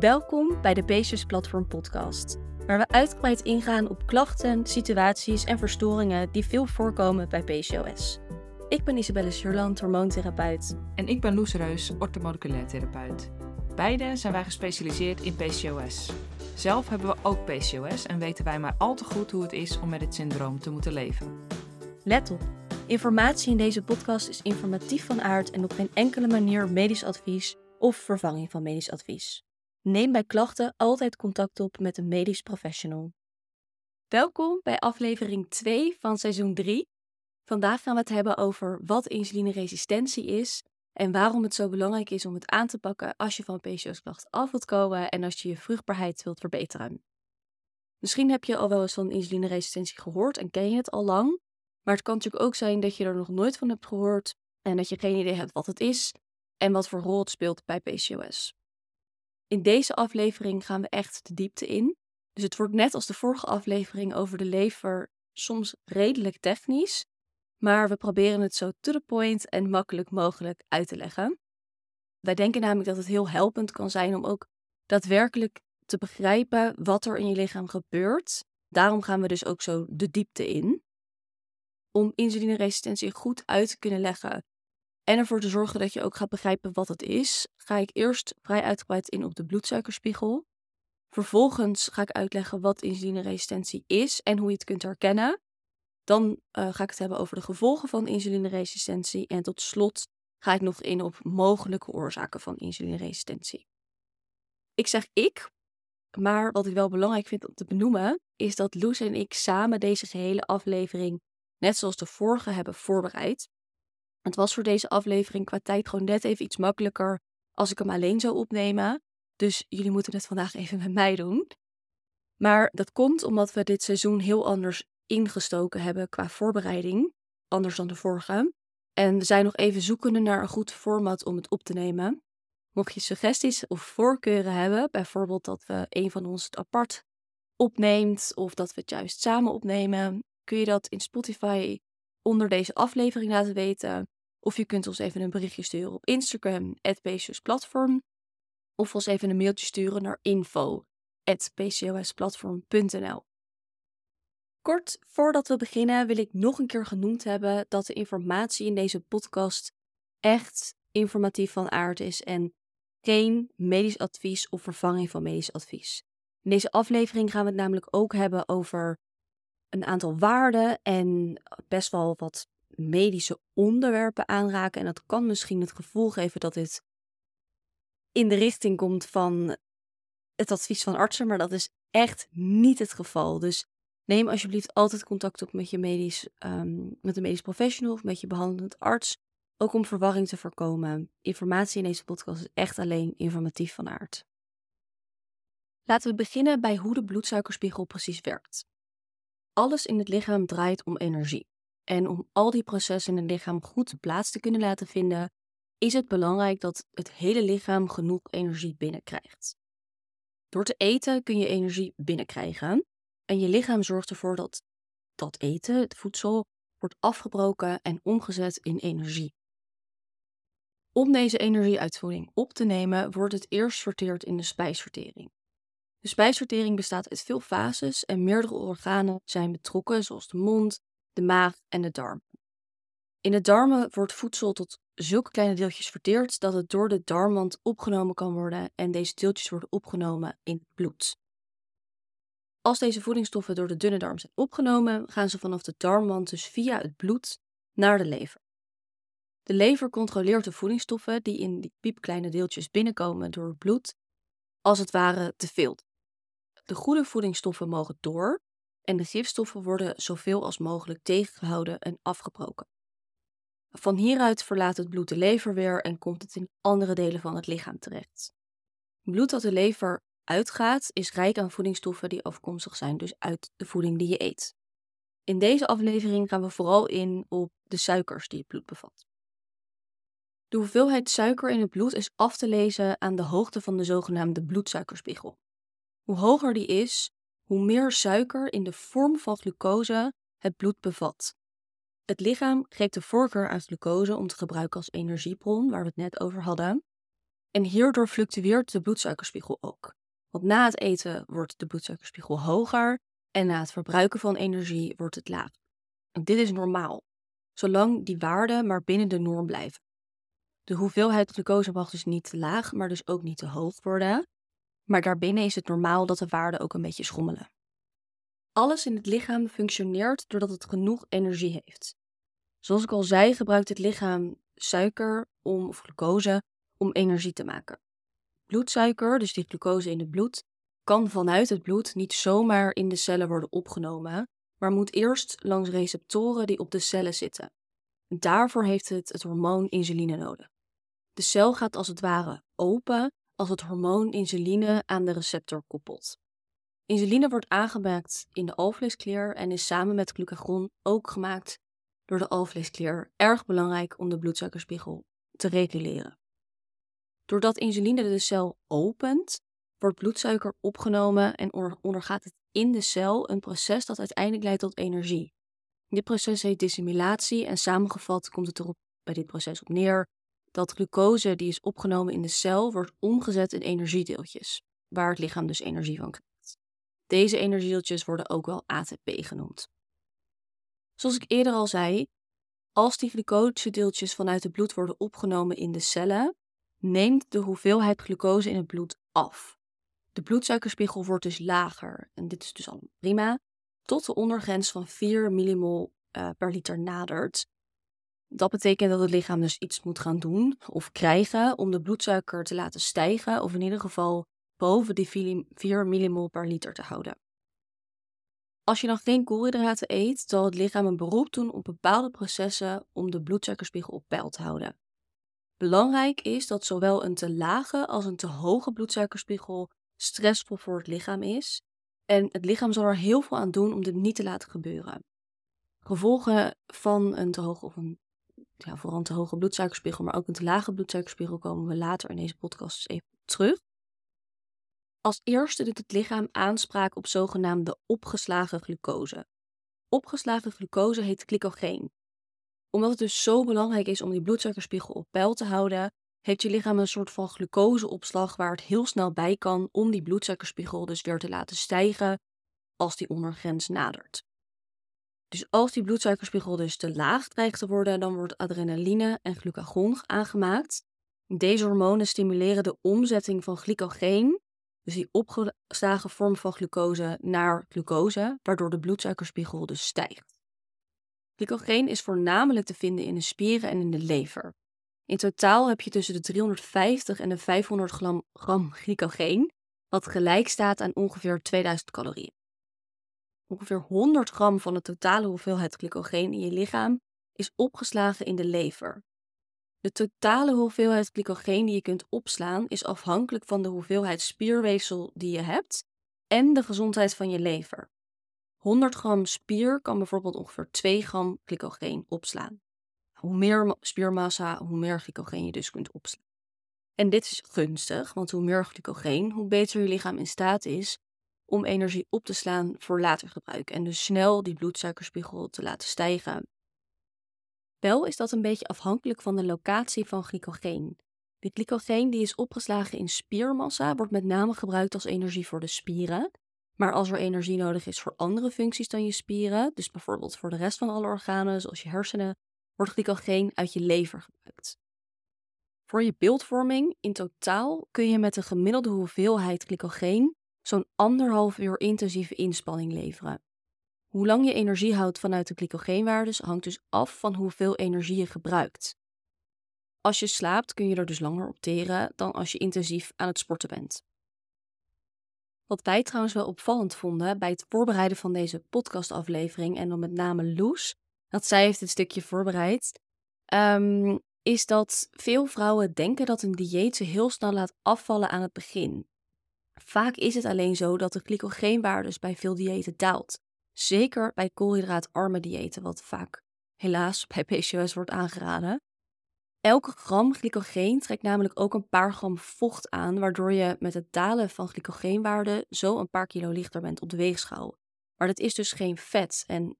Welkom bij de PCOS Platform Podcast, waar we uitgebreid ingaan op klachten, situaties en verstoringen die veel voorkomen bij PCOS. Ik ben Isabelle Surland, hormoontherapeut. En ik ben Loes Reus, orthomoleculair therapeut. Beide zijn wij gespecialiseerd in PCOS. Zelf hebben we ook PCOS en weten wij maar al te goed hoe het is om met het syndroom te moeten leven. Let op, informatie in deze podcast is informatief van aard en op geen enkele manier medisch advies of vervanging van medisch advies. Neem bij klachten altijd contact op met een medisch professional. Welkom bij aflevering 2 van seizoen 3. Vandaag gaan we het hebben over wat insulineresistentie is en waarom het zo belangrijk is om het aan te pakken als je van PCOS-klachten af wilt komen en als je je vruchtbaarheid wilt verbeteren. Misschien heb je al wel eens van insulineresistentie gehoord en ken je het al lang, maar het kan natuurlijk ook zijn dat je er nog nooit van hebt gehoord en dat je geen idee hebt wat het is en wat voor rol het speelt bij PCOS. In deze aflevering gaan we echt de diepte in. Dus het wordt net als de vorige aflevering over de lever soms redelijk technisch, maar we proberen het zo to the point en makkelijk mogelijk uit te leggen. Wij denken namelijk dat het heel helpend kan zijn om ook daadwerkelijk te begrijpen wat er in je lichaam gebeurt. Daarom gaan we dus ook zo de diepte in. Om insulineresistentie goed uit te kunnen leggen en ervoor te zorgen dat je ook gaat begrijpen wat het is, ga ik eerst vrij uitgebreid in op de bloedsuikerspiegel. Vervolgens ga ik uitleggen wat insulineresistentie is en hoe je het kunt herkennen. Dan uh, ga ik het hebben over de gevolgen van insulineresistentie. En tot slot ga ik nog in op mogelijke oorzaken van insulineresistentie. Ik zeg ik, maar wat ik wel belangrijk vind om te benoemen, is dat Loes en ik samen deze gehele aflevering, net zoals de vorige, hebben voorbereid. Het was voor deze aflevering qua tijd gewoon net even iets makkelijker als ik hem alleen zou opnemen. Dus jullie moeten het vandaag even met mij doen. Maar dat komt omdat we dit seizoen heel anders ingestoken hebben qua voorbereiding. Anders dan de vorige. En we zijn nog even zoekende naar een goed format om het op te nemen. Mocht je suggesties of voorkeuren hebben, bijvoorbeeld dat we een van ons het apart opneemt of dat we het juist samen opnemen, kun je dat in Spotify onder deze aflevering laten weten. Of je kunt ons even een berichtje sturen op Instagram, Platform. Of ons even een mailtje sturen naar info.pcosplatform.nl. Kort voordat we beginnen wil ik nog een keer genoemd hebben dat de informatie in deze podcast echt informatief van aard is en geen medisch advies of vervanging van medisch advies. In deze aflevering gaan we het namelijk ook hebben over een aantal waarden en best wel wat medische onderwerpen aanraken. En dat kan misschien het gevoel geven dat dit in de richting komt van het advies van artsen, maar dat is echt niet het geval. Dus neem alsjeblieft altijd contact op met je medisch, um, met een medisch professional of met je behandelend arts. Ook om verwarring te voorkomen. Informatie in deze podcast is echt alleen informatief van aard. Laten we beginnen bij hoe de bloedsuikerspiegel precies werkt. Alles in het lichaam draait om energie. En om al die processen in het lichaam goed plaats te kunnen laten vinden, is het belangrijk dat het hele lichaam genoeg energie binnenkrijgt. Door te eten kun je energie binnenkrijgen en je lichaam zorgt ervoor dat dat eten, het voedsel, wordt afgebroken en omgezet in energie. Om deze energieuitvoering op te nemen, wordt het eerst sorteerd in de spijsvertering. De spijsvertering bestaat uit veel fases en meerdere organen zijn betrokken, zoals de mond, de maag en de darmen. In de darmen wordt voedsel tot zulke kleine deeltjes verteerd dat het door de darmwand opgenomen kan worden en deze deeltjes worden opgenomen in het bloed. Als deze voedingsstoffen door de dunne darm zijn opgenomen, gaan ze vanaf de darmwand dus via het bloed naar de lever. De lever controleert de voedingsstoffen die in die piepkleine deeltjes binnenkomen door het bloed, als het ware te veel. De goede voedingsstoffen mogen door en de gifstoffen worden zoveel als mogelijk tegengehouden en afgebroken. Van hieruit verlaat het bloed de lever weer en komt het in andere delen van het lichaam terecht. Bloed dat de lever uitgaat is rijk aan voedingsstoffen die afkomstig zijn dus uit de voeding die je eet. In deze aflevering gaan we vooral in op de suikers die het bloed bevat. De hoeveelheid suiker in het bloed is af te lezen aan de hoogte van de zogenaamde bloedsuikerspiegel. Hoe hoger die is, hoe meer suiker in de vorm van glucose het bloed bevat. Het lichaam geeft de voorkeur aan glucose om te gebruiken als energiebron, waar we het net over hadden. En hierdoor fluctueert de bloedsuikerspiegel ook. Want na het eten wordt de bloedsuikerspiegel hoger en na het verbruiken van energie wordt het laag. En dit is normaal, zolang die waarden maar binnen de norm blijven. De hoeveelheid glucose mag dus niet te laag, maar dus ook niet te hoog worden. Maar daarbinnen is het normaal dat de waarden ook een beetje schommelen. Alles in het lichaam functioneert doordat het genoeg energie heeft. Zoals ik al zei, gebruikt het lichaam suiker om, of glucose om energie te maken. Bloedsuiker, dus die glucose in het bloed, kan vanuit het bloed niet zomaar in de cellen worden opgenomen, maar moet eerst langs receptoren die op de cellen zitten. daarvoor heeft het het hormoon insuline nodig. De cel gaat als het ware open als het hormoon insuline aan de receptor koppelt. Insuline wordt aangemaakt in de alvleesklier en is samen met glucagon ook gemaakt door de alvleesklier erg belangrijk om de bloedsuikerspiegel te reguleren. Doordat insuline de cel opent, wordt bloedsuiker opgenomen en ondergaat het in de cel een proces dat uiteindelijk leidt tot energie. Dit proces heet dissimulatie en samengevat komt het erop bij dit proces op neer dat glucose die is opgenomen in de cel wordt omgezet in energiedeeltjes, waar het lichaam dus energie van krijgt. Deze energiedeeltjes worden ook wel ATP genoemd. Zoals ik eerder al zei, als die glucosedeeltjes vanuit het bloed worden opgenomen in de cellen, neemt de hoeveelheid glucose in het bloed af. De bloedsuikerspiegel wordt dus lager, en dit is dus al prima, tot de ondergrens van 4 millimol uh, per liter nadert. Dat betekent dat het lichaam dus iets moet gaan doen of krijgen om de bloedsuiker te laten stijgen, of in ieder geval boven die 4 millimol per liter te houden. Als je dan geen koolhydraten eet, zal het lichaam een beroep doen op bepaalde processen om de bloedsuikerspiegel op peil te houden. Belangrijk is dat zowel een te lage als een te hoge bloedsuikerspiegel stressvol voor het lichaam is. En het lichaam zal er heel veel aan doen om dit niet te laten gebeuren. Gevolgen van een te hoge of een ja, vooral een te hoge bloedsuikerspiegel, maar ook een te lage bloedsuikerspiegel komen we later in deze podcast even terug. Als eerste doet het lichaam aanspraak op zogenaamde opgeslagen glucose. Opgeslagen glucose heet glycogeen. Omdat het dus zo belangrijk is om die bloedsuikerspiegel op peil te houden, heeft je lichaam een soort van glucoseopslag waar het heel snel bij kan om die bloedsuikerspiegel dus weer te laten stijgen als die ondergrens nadert. Dus als die bloedsuikerspiegel dus te laag dreigt te worden, dan wordt adrenaline en glucagon aangemaakt. Deze hormonen stimuleren de omzetting van glycogeen dus die opgeslagen vorm van glucose naar glucose, waardoor de bloedsuikerspiegel dus stijgt. Glycogeen is voornamelijk te vinden in de spieren en in de lever. In totaal heb je tussen de 350 en de 500 gram, gram glycogeen, wat gelijk staat aan ongeveer 2000 calorieën. Ongeveer 100 gram van de totale hoeveelheid glycogeen in je lichaam is opgeslagen in de lever. De totale hoeveelheid glycogeen die je kunt opslaan is afhankelijk van de hoeveelheid spierweefsel die je hebt en de gezondheid van je lever. 100 gram spier kan bijvoorbeeld ongeveer 2 gram glycogeen opslaan. Hoe meer spiermassa, hoe meer glycogeen je dus kunt opslaan. En dit is gunstig, want hoe meer glycogeen, hoe beter je lichaam in staat is om energie op te slaan voor later gebruik en dus snel die bloedsuikerspiegel te laten stijgen wel is dat een beetje afhankelijk van de locatie van glycogeen. De glycogeen die is opgeslagen in spiermassa wordt met name gebruikt als energie voor de spieren. Maar als er energie nodig is voor andere functies dan je spieren, dus bijvoorbeeld voor de rest van alle organen zoals je hersenen, wordt glycogeen uit je lever gebruikt. Voor je beeldvorming in totaal kun je met een gemiddelde hoeveelheid glycogeen zo'n anderhalf uur intensieve inspanning leveren. Hoe lang je energie houdt vanuit de glycogeenwaardes hangt dus af van hoeveel energie je gebruikt. Als je slaapt kun je er dus langer op teren dan als je intensief aan het sporten bent. Wat wij trouwens wel opvallend vonden bij het voorbereiden van deze podcastaflevering en dan met name Loes, dat zij heeft dit stukje voorbereid, um, is dat veel vrouwen denken dat een dieet ze heel snel laat afvallen aan het begin. Vaak is het alleen zo dat de glycogeenwaardes bij veel diëten daalt. Zeker bij koolhydraatarme diëten, wat vaak helaas bij PCOS wordt aangeraden. Elke gram glycogeen trekt namelijk ook een paar gram vocht aan, waardoor je met het dalen van glycogeenwaarde zo een paar kilo lichter bent op de weegschaal. Maar dat is dus geen vet en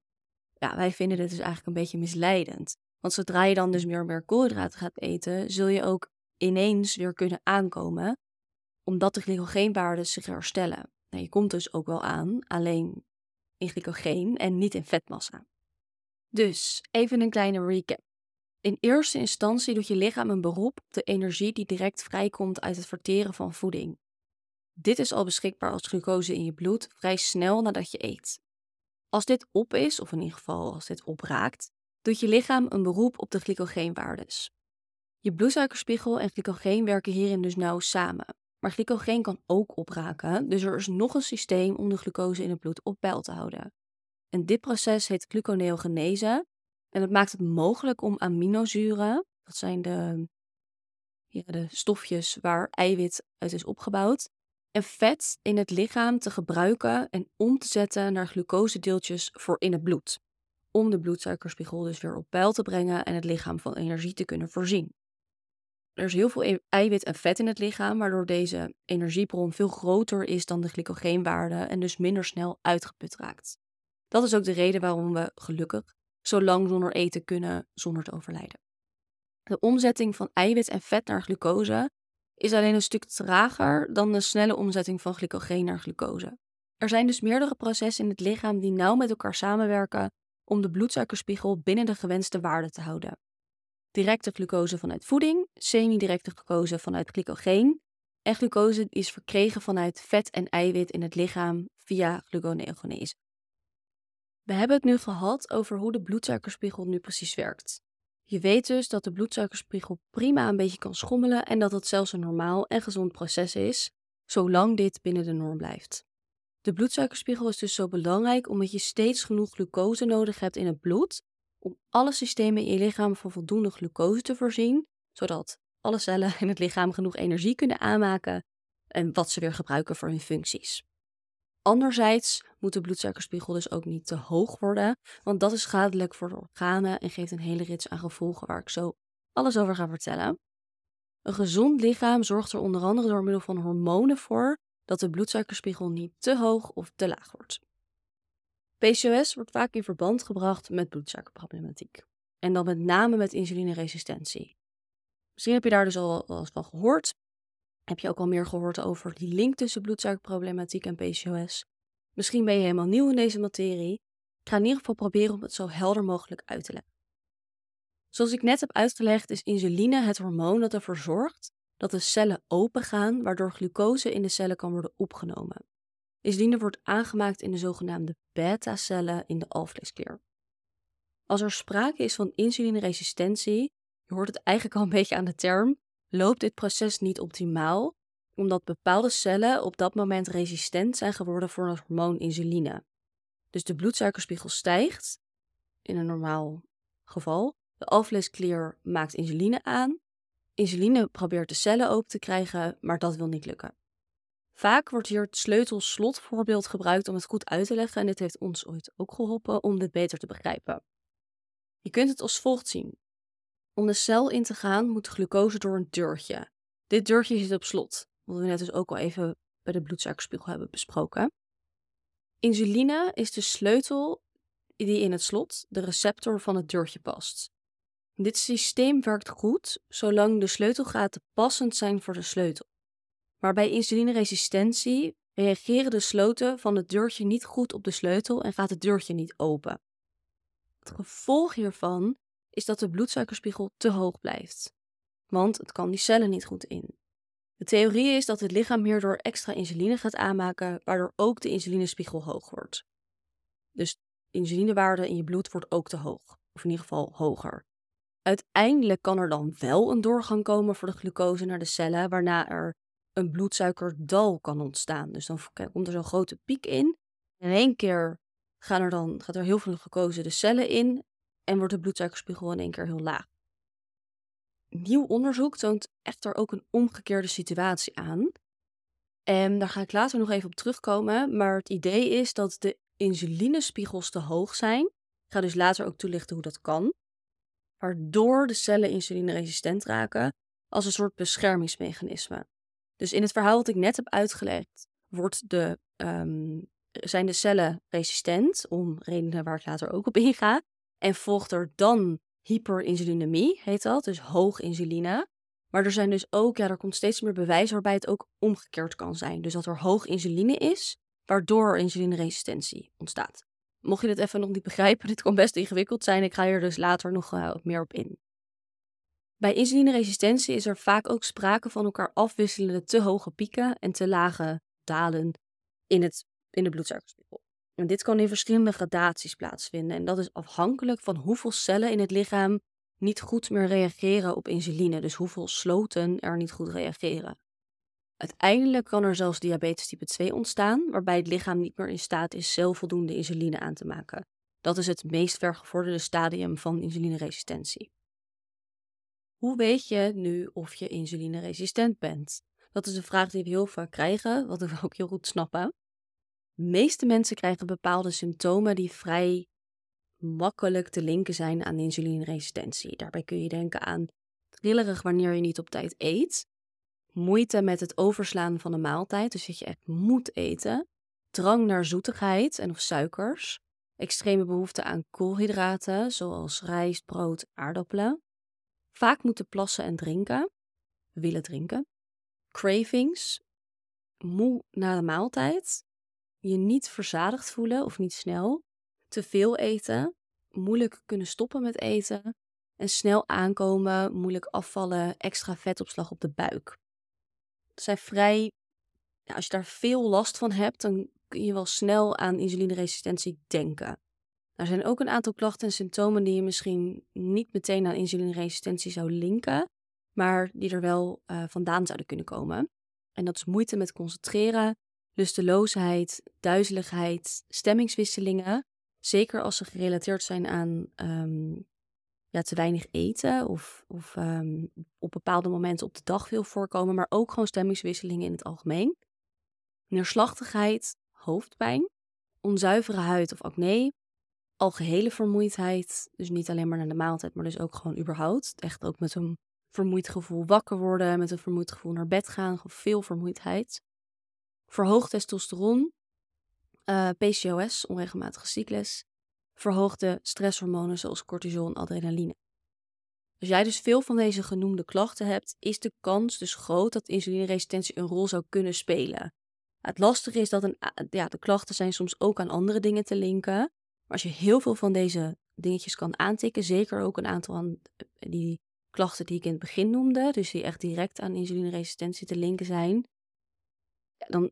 ja, wij vinden dit dus eigenlijk een beetje misleidend. Want zodra je dan dus meer en meer koolhydraten gaat eten, zul je ook ineens weer kunnen aankomen, omdat de glycogeenwaarden zich herstellen. Nou, je komt dus ook wel aan, alleen in glycogeen en niet in vetmassa. Dus even een kleine recap. In eerste instantie doet je lichaam een beroep op de energie die direct vrijkomt uit het verteren van voeding. Dit is al beschikbaar als glucose in je bloed vrij snel nadat je eet. Als dit op is, of in ieder geval als dit opraakt, doet je lichaam een beroep op de glycogeenwaardes. Je bloedsuikerspiegel en glycogeen werken hierin dus nauw samen. Maar glycogeen kan ook opraken, dus er is nog een systeem om de glucose in het bloed op peil te houden. En dit proces heet gluconeogenese en het maakt het mogelijk om aminozuren, dat zijn de, ja, de stofjes waar eiwit uit is opgebouwd, en vet in het lichaam te gebruiken en om te zetten naar glucosedeeltjes voor in het bloed. Om de bloedsuikerspiegel dus weer op peil te brengen en het lichaam van energie te kunnen voorzien. Er is heel veel e-, eiwit en vet in het lichaam, waardoor deze energiebron veel groter is dan de glycogeenwaarde en dus minder snel uitgeput raakt. Dat is ook de reden waarom we gelukkig zo lang zonder eten kunnen zonder te overlijden. De omzetting van eiwit en vet naar glucose is alleen een stuk trager dan de snelle omzetting van glycogeen naar glucose. Er zijn dus meerdere processen in het lichaam die nauw met elkaar samenwerken om de bloedsuikerspiegel binnen de gewenste waarde te houden. Directe glucose vanuit voeding, semi-directe glucose vanuit glycogeen en glucose is verkregen vanuit vet en eiwit in het lichaam via gluconeogenese. We hebben het nu gehad over hoe de bloedsuikerspiegel nu precies werkt. Je weet dus dat de bloedsuikerspiegel prima een beetje kan schommelen en dat het zelfs een normaal en gezond proces is, zolang dit binnen de norm blijft. De bloedsuikerspiegel is dus zo belangrijk omdat je steeds genoeg glucose nodig hebt in het bloed om alle systemen in je lichaam van voldoende glucose te voorzien, zodat alle cellen in het lichaam genoeg energie kunnen aanmaken en wat ze weer gebruiken voor hun functies. Anderzijds moet de bloedsuikerspiegel dus ook niet te hoog worden, want dat is schadelijk voor de organen en geeft een hele rits aan gevolgen waar ik zo alles over ga vertellen. Een gezond lichaam zorgt er onder andere door middel van hormonen voor dat de bloedsuikerspiegel niet te hoog of te laag wordt. PCOS wordt vaak in verband gebracht met bloedsuikerproblematiek. En dan met name met insulineresistentie. Misschien heb je daar dus al eens van gehoord. Heb je ook al meer gehoord over die link tussen bloedsuikerproblematiek en PCOS? Misschien ben je helemaal nieuw in deze materie. Ik ga in ieder geval proberen om het zo helder mogelijk uit te leggen. Zoals ik net heb uitgelegd, is insuline het hormoon dat ervoor zorgt dat de cellen opengaan, waardoor glucose in de cellen kan worden opgenomen. Insuline wordt aangemaakt in de zogenaamde beta-cellen in de alvleesklier. Als er sprake is van insulineresistentie, je hoort het eigenlijk al een beetje aan de term, loopt dit proces niet optimaal, omdat bepaalde cellen op dat moment resistent zijn geworden voor het hormoon insuline. Dus de bloedsuikerspiegel stijgt, in een normaal geval. De alvleesklier maakt insuline aan. Insuline probeert de cellen open te krijgen, maar dat wil niet lukken. Vaak wordt hier het sleutel-slot gebruikt om het goed uit te leggen en dit heeft ons ooit ook geholpen om dit beter te begrijpen. Je kunt het als volgt zien. Om de cel in te gaan moet glucose door een deurtje. Dit deurtje zit op slot, wat we net dus ook al even bij de bloedsuikerspiegel hebben besproken. Insuline is de sleutel die in het slot, de receptor van het deurtje past. Dit systeem werkt goed zolang de sleutelgaten passend zijn voor de sleutel. Maar bij insulineresistentie reageren de sloten van het deurtje niet goed op de sleutel en gaat het deurtje niet open. Het gevolg hiervan is dat de bloedsuikerspiegel te hoog blijft, want het kan die cellen niet goed in. De theorie is dat het lichaam hierdoor extra insuline gaat aanmaken, waardoor ook de insulinespiegel hoog wordt. Dus de insulinewaarde in je bloed wordt ook te hoog, of in ieder geval hoger. Uiteindelijk kan er dan wel een doorgang komen voor de glucose naar de cellen, waarna er een bloedsuikerdal kan ontstaan. Dus dan komt er zo'n grote piek in. In één keer gaan er dan, gaat er heel veel glucose de cellen in en wordt de bloedsuikerspiegel in één keer heel laag. Nieuw onderzoek toont echter ook een omgekeerde situatie aan. En daar ga ik later nog even op terugkomen. Maar het idee is dat de insulinespiegels te hoog zijn. Ik ga dus later ook toelichten hoe dat kan. Waardoor de cellen insulineresistent raken als een soort beschermingsmechanisme. Dus in het verhaal dat ik net heb uitgelegd, wordt de, ehm, zijn de cellen resistent, om redenen waar ik later ook op inga. En volgt er dan hyperinsulinemie, heet dat, dus hoog insuline. Maar er zijn dus ook, ja, er komt steeds meer bewijs waarbij het ook omgekeerd kan zijn. Dus dat er hoog insuline is, waardoor insulineresistentie ontstaat. Mocht je dit even nog niet begrijpen, dit kan best ingewikkeld zijn. Ik ga hier dus later nog uh, meer op in. Bij insulineresistentie is er vaak ook sprake van elkaar afwisselende te hoge pieken en te lage dalen in, het, in de bloedsuikerspiegel. En dit kan in verschillende gradaties plaatsvinden en dat is afhankelijk van hoeveel cellen in het lichaam niet goed meer reageren op insuline, dus hoeveel sloten er niet goed reageren. Uiteindelijk kan er zelfs diabetes type 2 ontstaan, waarbij het lichaam niet meer in staat is zelf voldoende insuline aan te maken. Dat is het meest vergevorderde stadium van insulineresistentie. Hoe weet je nu of je insulineresistent bent? Dat is een vraag die we heel vaak krijgen, wat we ook heel goed snappen. De meeste mensen krijgen bepaalde symptomen die vrij makkelijk te linken zijn aan insulineresistentie. Daarbij kun je denken aan trillerig wanneer je niet op tijd eet, moeite met het overslaan van de maaltijd, dus dat je echt moet eten, drang naar zoetigheid en of suikers, extreme behoefte aan koolhydraten zoals rijst, brood, aardappelen, vaak moeten plassen en drinken, willen drinken, cravings, moe na de maaltijd, je niet verzadigd voelen of niet snel, te veel eten, moeilijk kunnen stoppen met eten en snel aankomen, moeilijk afvallen, extra vetopslag op de buik. Zijn vrij, als je daar veel last van hebt, dan kun je wel snel aan insulineresistentie denken. Er zijn ook een aantal klachten en symptomen die je misschien niet meteen aan insulineresistentie zou linken, maar die er wel uh, vandaan zouden kunnen komen. En dat is moeite met concentreren, lusteloosheid, duizeligheid, stemmingswisselingen, Zeker als ze gerelateerd zijn aan um, ja, te weinig eten of, of um, op bepaalde momenten op de dag veel voorkomen, maar ook gewoon stemmingswisselingen in het algemeen. Neerslachtigheid, hoofdpijn, onzuivere huid of acne, algehele vermoeidheid, dus niet alleen maar naar de maaltijd, maar dus ook gewoon überhaupt. Echt ook met een vermoeid gevoel wakker worden, met een vermoeid gevoel naar bed gaan, veel vermoeidheid. Verhoogd testosteron, eh, PCOS, onregelmatige cyclus, verhoogde stresshormonen zoals cortisol en adrenaline. Als jij dus veel van deze genoemde klachten hebt, is de kans dus groot dat insulineresistentie een rol zou kunnen spelen. Het lastige is dat een, ja, de klachten zijn soms ook aan andere dingen te linken. Maar als je heel veel van deze dingetjes kan aantikken, zeker ook een aantal van die klachten die ik in het begin noemde, dus die echt direct aan insulineresistentie te linken zijn, dan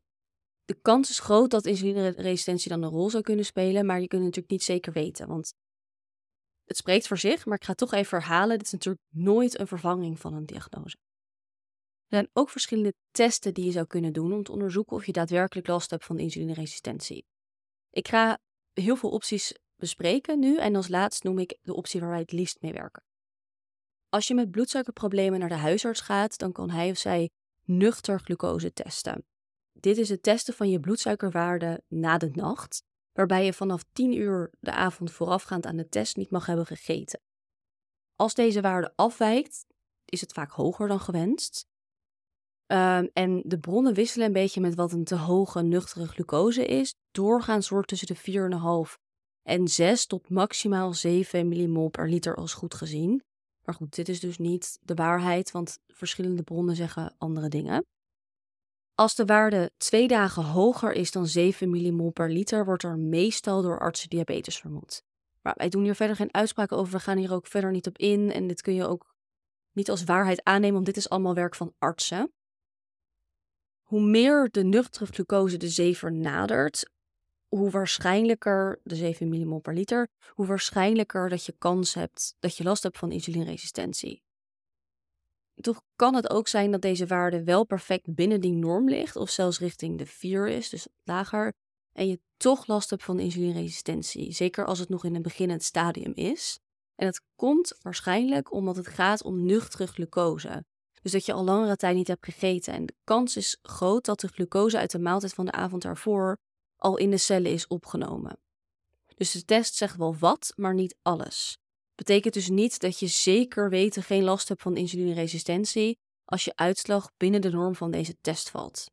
de kans is groot dat insulineresistentie dan een rol zou kunnen spelen, maar je kunt het natuurlijk niet zeker weten. Want het spreekt voor zich, maar ik ga het toch even herhalen. Dit is natuurlijk nooit een vervanging van een diagnose. Er zijn ook verschillende testen die je zou kunnen doen om te onderzoeken of je daadwerkelijk last hebt van insulineresistentie. Ik ga heel veel opties bespreken nu en als laatst noem ik de optie waar wij het liefst mee werken. Als je met bloedsuikerproblemen naar de huisarts gaat, dan kan hij of zij nuchter glucose testen. Dit is het testen van je bloedsuikerwaarde na de nacht, waarbij je vanaf 10 uur de avond voorafgaand aan de test niet mag hebben gegeten. Als deze waarde afwijkt, is het vaak hoger dan gewenst. Ehm, en de bronnen wisselen een beetje met wat een te hoge nuchtere glucose is. Doorgaans wordt tussen de 4,5 en 6 tot maximaal 7 millimol per liter als goed gezien. Maar goed, dit is dus niet de waarheid, want verschillende bronnen zeggen andere dingen. Als de waarde twee dagen hoger is dan 7 millimol per liter, wordt er meestal door artsen diabetes vermoed. Maar wij doen hier verder geen uitspraken over, we gaan hier ook verder niet op in en dit kun je ook niet als waarheid aannemen, want dit is allemaal werk van artsen. Hoe meer de nuchtere glucose de 7 nadert, hoe waarschijnlijker, de 7 millimol per liter, hoe waarschijnlijker dat je kans hebt dat je last hebt van insulineresistentie toch kan het ook zijn dat deze waarde wel perfect binnen die norm ligt, of zelfs richting de 4 is, dus lager, en je toch last hebt van insulineresistentie, zeker als het nog in een beginnend stadium is. En dat komt waarschijnlijk omdat het gaat om nuchtere glucose. Dus dat je al langere tijd niet hebt gegeten. En de kans is groot dat de glucose uit de maaltijd van de avond daarvoor al in de cellen is opgenomen. Dus de test zegt wel wat, maar niet alles. Betekent dus niet dat je zeker weten geen last hebt van insulineresistentie als je uitslag binnen de norm van deze test valt.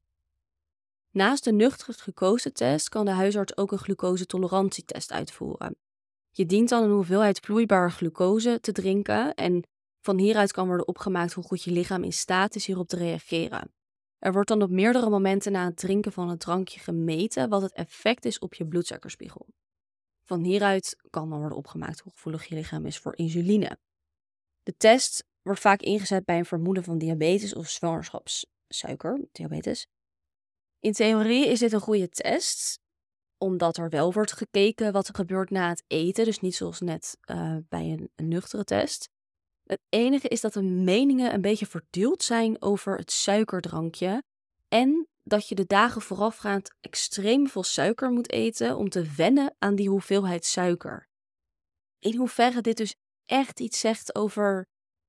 Naast de nuchtere glucose-test kan de huisarts ook een glucose-tolerantietest uitvoeren. Je dient dan een hoeveelheid vloeibare glucose te drinken en Van hieruit kan worden opgemaakt hoe goed je lichaam in staat is hierop te reageren. Er wordt dan op meerdere momenten na het drinken van het drankje gemeten wat het effect is op je bloedsuikerspiegel. Van hieruit kan dan worden opgemaakt hoe gevoelig je lichaam is voor insuline. De test wordt vaak ingezet bij een vermoeden van diabetes of zwangerschapssuiker, diabetes. In theorie is dit een goede test, omdat er wel wordt gekeken wat er gebeurt na het eten, dus niet zoals net uh, bij een nuchtere test. Het enige is dat de meningen een beetje verdeeld zijn over het suikerdrankje en dat je de dagen voorafgaand extreem veel suiker moet eten om te wennen aan die hoeveelheid suiker. In hoeverre dit dus echt iets zegt over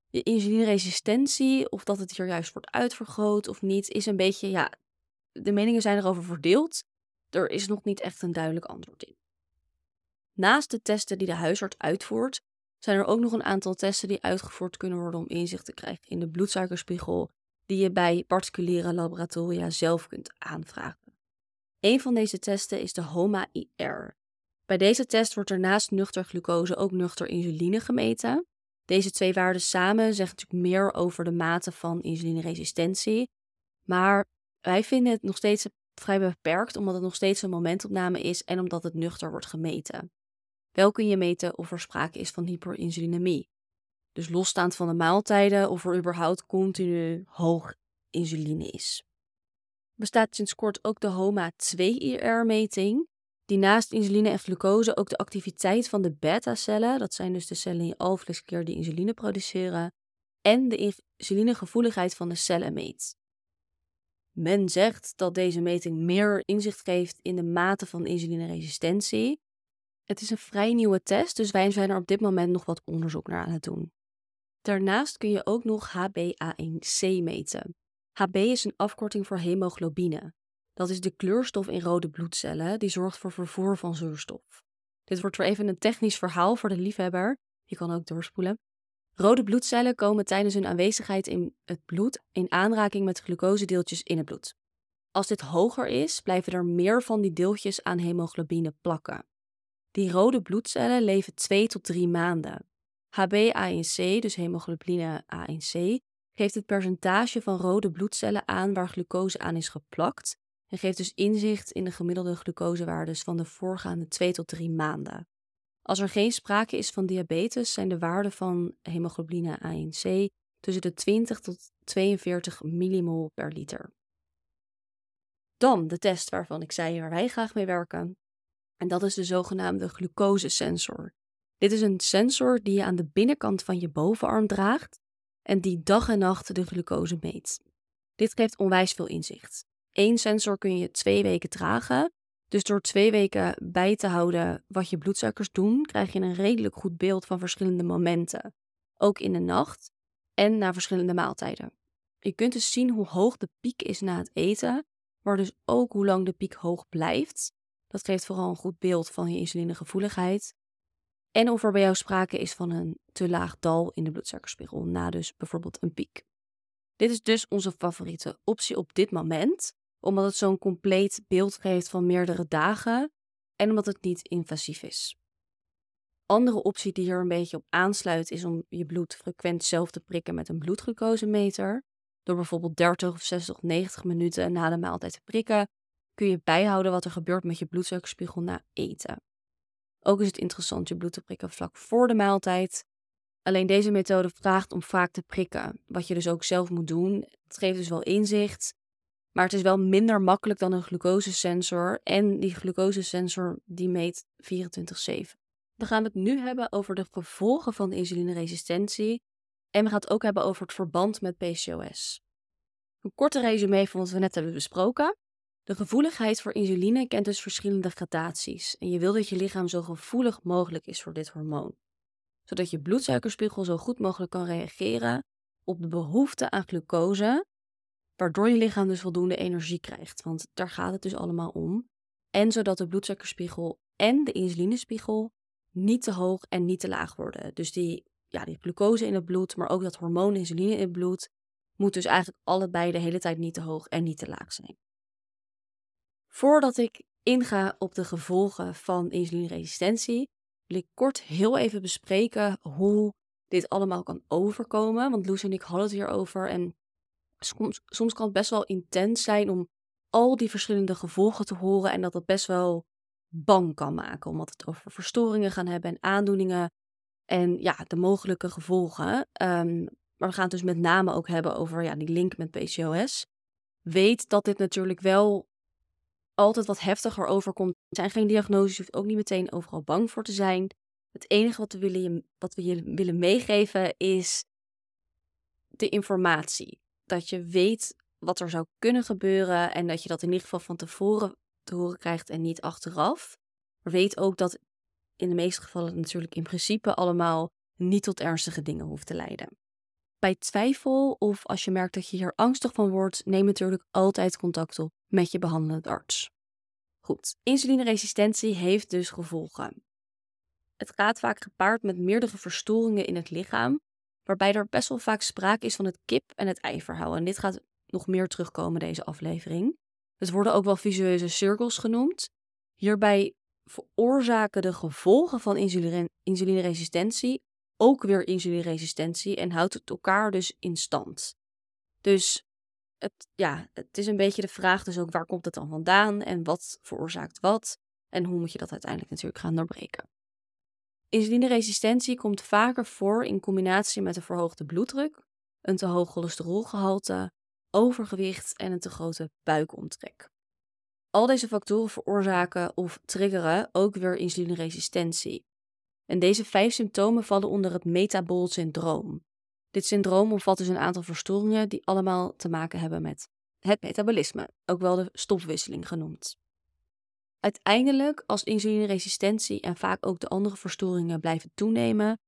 je insulineresistentie of dat het hier juist wordt uitvergroot of niet, is een beetje, ja, de meningen zijn erover verdeeld. Er is nog niet echt een duidelijk antwoord in. Naast de testen die de huisarts uitvoert, zijn er ook nog een aantal testen die uitgevoerd kunnen worden om inzicht te krijgen in de bloedsuikerspiegel, die je bij particuliere laboratoria zelf kunt aanvragen. Een van deze testen is de HOMA-IR. Bij deze test wordt er naast nuchter glucose ook nuchter insuline gemeten. Deze twee waarden samen zeggen natuurlijk meer over de mate van insulineresistentie, maar wij vinden het nog steeds vrij beperkt omdat het nog steeds een momentopname is en omdat het nuchter wordt gemeten. Wel kun je meten of er sprake is van hyperinsulinemie. Dus losstaand van de maaltijden of er überhaupt continu hoog insuline is. Bestaat sinds kort ook de HOMA-2-IR-meting, die naast insuline en glucose ook de activiteit van de beta-cellen, dat zijn dus de cellen in je alvleesklier die insuline produceren, en de insulinegevoeligheid van de cellen meet. Men zegt dat deze meting meer inzicht geeft in de mate van insulineresistentie, het is een vrij nieuwe test, dus wij zijn er op dit moment nog wat onderzoek naar aan het doen. Daarnaast kun je ook nog HbA1c meten. Hb is een afkorting voor hemoglobine. Dat is de kleurstof in rode bloedcellen die zorgt voor vervoer van zuurstof. Dit wordt weer even een technisch verhaal voor de liefhebber. Je kan ook doorspoelen. Rode bloedcellen komen tijdens hun aanwezigheid in het bloed in aanraking met glucosedeeltjes in het bloed. Als dit hoger is, blijven er meer van die deeltjes aan hemoglobine plakken. Die rode bloedcellen leven 2 tot 3 maanden. HbA1c, dus hemoglobine A1c, geeft het percentage van rode bloedcellen aan waar glucose aan is geplakt en geeft dus inzicht in de gemiddelde glucosewaardes van de voorgaande 2 tot 3 maanden. Als er geen sprake is van diabetes, zijn de waarden van hemoglobine A1c tussen de 20 tot 42 millimol per liter. Dan de test waarvan ik zei waar wij graag mee werken. En dat is de zogenaamde glucosesensor. Dit is een sensor die je aan de binnenkant van je bovenarm draagt en die dag en nacht de glucose meet. Dit geeft onwijs veel inzicht. Eén sensor kun je twee weken dragen, dus door twee weken bij te houden wat je bloedsuikers doen, krijg je een redelijk goed beeld van verschillende momenten, ook in de nacht en na verschillende maaltijden. Je kunt dus zien hoe hoog de piek is na het eten, maar dus ook hoe lang de piek hoog blijft dat geeft vooral een goed beeld van je insulinegevoeligheid. En of er bij jou sprake is van een te laag dal in de bloedsuikerspiegel, na dus bijvoorbeeld een piek. Dit is dus onze favoriete optie op dit moment, omdat het zo'n compleet beeld geeft van meerdere dagen en omdat het niet invasief is. Andere optie die hier een beetje op aansluit is om je bloed frequent zelf te prikken met een bloedglucosemeter. Door bijvoorbeeld 30 of 60 of 90 minuten na de maaltijd te prikken kun je bijhouden wat er gebeurt met je bloedsuikerspiegel na eten. Ook is het interessant je bloed te prikken vlak voor de maaltijd. Alleen deze methode vraagt om vaak te prikken, wat je dus ook zelf moet doen. Het geeft dus wel inzicht, maar het is wel minder makkelijk dan een glucosesensor. En die glucosesensor die meet 24/7. Dan gaan we het nu hebben over de gevolgen van de insulineresistentie. En we gaan het ook hebben over het verband met PCOS. Een korte resume van wat we net hebben besproken. De gevoeligheid voor insuline kent dus verschillende gradaties en je wil dat je lichaam zo gevoelig mogelijk is voor dit hormoon, zodat je bloedsuikerspiegel zo goed mogelijk kan reageren op de behoefte aan glucose, waardoor je lichaam dus voldoende energie krijgt, want daar gaat het dus allemaal om. En zodat de bloedsuikerspiegel en de insulinespiegel niet te hoog en niet te laag worden. Dus die, ja, die glucose in het bloed, maar ook dat hormoon insuline in het bloed, moet dus eigenlijk allebei de hele tijd niet te hoog en niet te laag zijn. Voordat ik inga op de gevolgen van insulineresistentie, wil ik kort heel even bespreken hoe dit allemaal kan overkomen. Want Loes en ik hadden het hierover. En soms, soms kan het best wel intens zijn om al die verschillende gevolgen te horen. En dat dat best wel bang kan maken. Omdat het over verstoringen gaan hebben en aandoeningen. En ja, de mogelijke gevolgen. Ehm, maar we gaan het dus met name ook hebben over ja, die link met PCOS. Weet dat dit natuurlijk wel altijd wat heftiger overkomt. Er zijn geen diagnoses, je hoeft ook niet meteen overal bang voor te zijn. Het enige wat we, willen, wat we je willen meegeven is de informatie. Dat je weet wat er zou kunnen gebeuren en dat je dat in ieder geval van tevoren te horen krijgt en niet achteraf. Maar weet ook dat in de meeste gevallen natuurlijk in principe allemaal niet tot ernstige dingen hoeft te leiden. Bij twijfel of als je merkt dat je hier angstig van wordt, neem natuurlijk altijd contact op met je behandelend arts. Goed, insulineresistentie heeft dus gevolgen. Het gaat vaak gepaard met meerdere verstoringen in het lichaam, waarbij er best wel vaak sprake is van het kip- en het ei-verhaal. En dit gaat nog meer terugkomen deze aflevering. Het worden ook wel visueuze cirkels genoemd. Hierbij veroorzaken de gevolgen van insulineresistentie ook weer insulineresistentie en houdt het elkaar dus in stand. Dus het, ja, het is een beetje de vraag dus ook waar komt het dan vandaan en wat veroorzaakt wat en hoe moet je dat uiteindelijk natuurlijk gaan doorbreken. Insulineresistentie komt vaker voor in combinatie met een verhoogde bloeddruk, een te hoog cholesterolgehalte, overgewicht en een te grote buikomtrek. Al deze factoren veroorzaken of triggeren ook weer insulineresistentie. En deze vijf symptomen vallen onder het metabool syndroom. Dit syndroom omvat dus een aantal verstoringen die allemaal te maken hebben met het metabolisme, ook wel de stofwisseling genoemd. Uiteindelijk, als insulineresistentie en vaak ook de andere verstoringen blijven toenemen,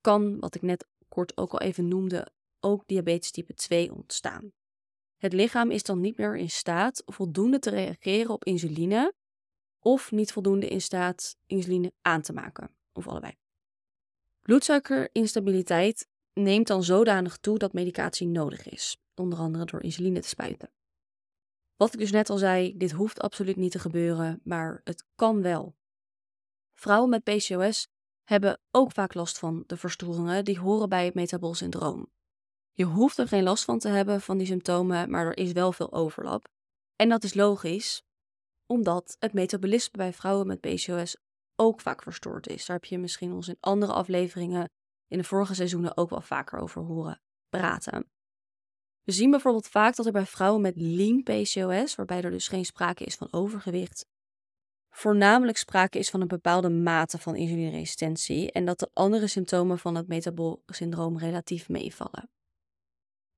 kan, wat ik net kort ook al even noemde, ook diabetes type 2 ontstaan. Het lichaam is dan niet meer in staat voldoende te reageren op insuline of niet voldoende in staat insuline aan te maken, of allebei. Bloedsuikerinstabiliteit neemt dan zodanig toe dat medicatie nodig is, onder andere door insuline te spuiten. Wat ik dus net al zei, dit hoeft absoluut niet te gebeuren, maar het kan wel. Vrouwen met PCOS hebben ook vaak last van de verstoringen die horen bij het metabol syndroom. Je hoeft er geen last van te hebben van die symptomen, maar er is wel veel overlap. En dat is logisch, omdat het metabolisme bij vrouwen met PCOS ook vaak verstoord is. Daar heb je misschien ons in andere afleveringen in de vorige seizoenen ook wel vaker over horen praten. We zien bijvoorbeeld vaak dat er bij vrouwen met lean PCOS, waarbij er dus geen sprake is van overgewicht, voornamelijk sprake is van een bepaalde mate van insulineresistentie en dat de andere symptomen van het metabol syndroom relatief meevallen.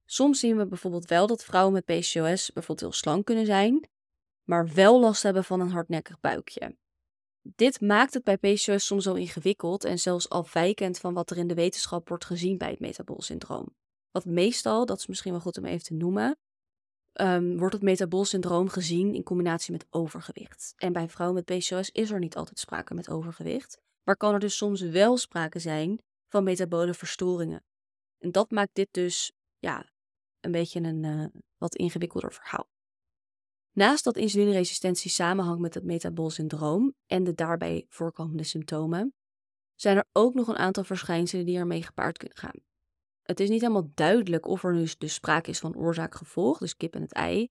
Soms zien we bijvoorbeeld wel dat vrouwen met PCOS bijvoorbeeld heel slank kunnen zijn, maar wel last hebben van een hardnekkig buikje. Dit maakt het bij PCOS soms zo ingewikkeld en zelfs afwijkend van wat er in de wetenschap wordt gezien bij het metabolsyndroom. Want meestal, dat is misschien wel goed om even te noemen, um, wordt het metabolsyndroom gezien in combinatie met overgewicht. En bij vrouwen met PCOS is er niet altijd sprake met overgewicht, maar kan er dus soms wel sprake zijn van metabole verstoringen. En dat maakt dit dus ja, een beetje een uh, wat ingewikkelder verhaal. Naast dat insulineresistentie samenhangt met het metabolsyndroom en de daarbij voorkomende symptomen, zijn er ook nog een aantal verschijnselen die ermee gepaard kunnen gaan. Het is niet helemaal duidelijk of er nu dus sprake is van oorzaak-gevolg, dus kip en het ei,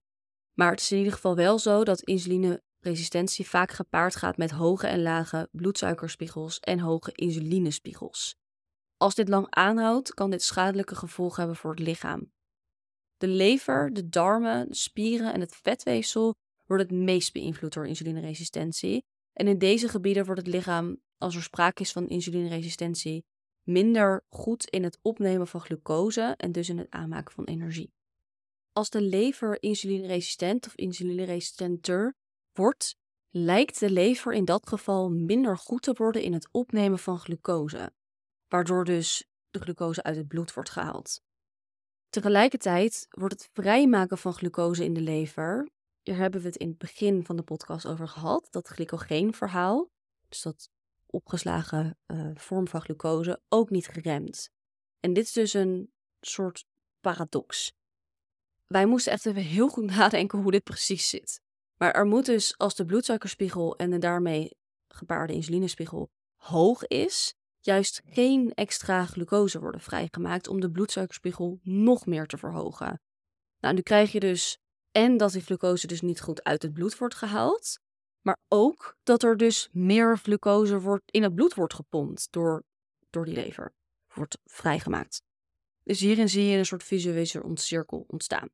maar het is in ieder geval wel zo dat insulineresistentie vaak gepaard gaat met hoge en lage bloedsuikerspiegels en hoge insulinespiegels. Als dit lang aanhoudt, kan dit schadelijke gevolgen hebben voor het lichaam. De lever, de darmen, de spieren en het vetweefsel worden het meest beïnvloed door insulineresistentie. En in deze gebieden wordt het lichaam, als er sprake is van insulineresistentie, minder goed in het opnemen van glucose en dus in het aanmaken van energie. Als de lever insulineresistent of insulineresistenter wordt, lijkt de lever in dat geval minder goed te worden in het opnemen van glucose, waardoor dus de glucose uit het bloed wordt gehaald. Tegelijkertijd wordt het vrijmaken van glucose in de lever, hier hebben we het in het begin van de podcast over gehad, dat glycogeenverhaal, dus dat opgeslagen uh, vorm van glucose, ook niet geremd. En dit is dus een soort paradox. Wij moesten echt even heel goed nadenken hoe dit precies zit. Maar er moet dus, als de bloedsuikerspiegel en de daarmee gepaarde insulinespiegel hoog is, juist geen extra glucose worden vrijgemaakt om de bloedsuikerspiegel nog meer te verhogen. Nou, nu krijg je dus en dat die glucose dus niet goed uit het bloed wordt gehaald, maar ook dat er dus meer glucose wordt, in het bloed wordt gepompt door, door die lever, wordt vrijgemaakt. Dus hierin zie je een soort visuele cirkel ontstaan.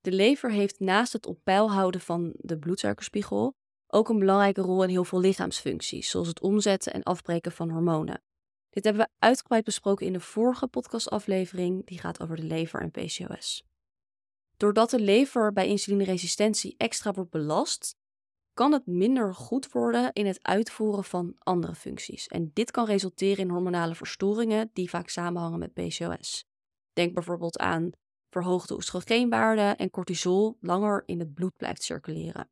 De lever heeft naast het op peil houden van de bloedsuikerspiegel ook een belangrijke rol in heel veel lichaamsfuncties, zoals het omzetten en afbreken van hormonen. Dit hebben we uitgebreid besproken in de vorige podcastaflevering, die gaat over de lever en PCOS. Doordat de lever bij insulineresistentie extra wordt belast, kan het minder goed worden in het uitvoeren van andere functies. En dit kan resulteren in hormonale verstoringen die vaak samenhangen met PCOS. Denk bijvoorbeeld aan verhoogde oestrogeenwaarden en cortisol langer in het bloed blijft circuleren.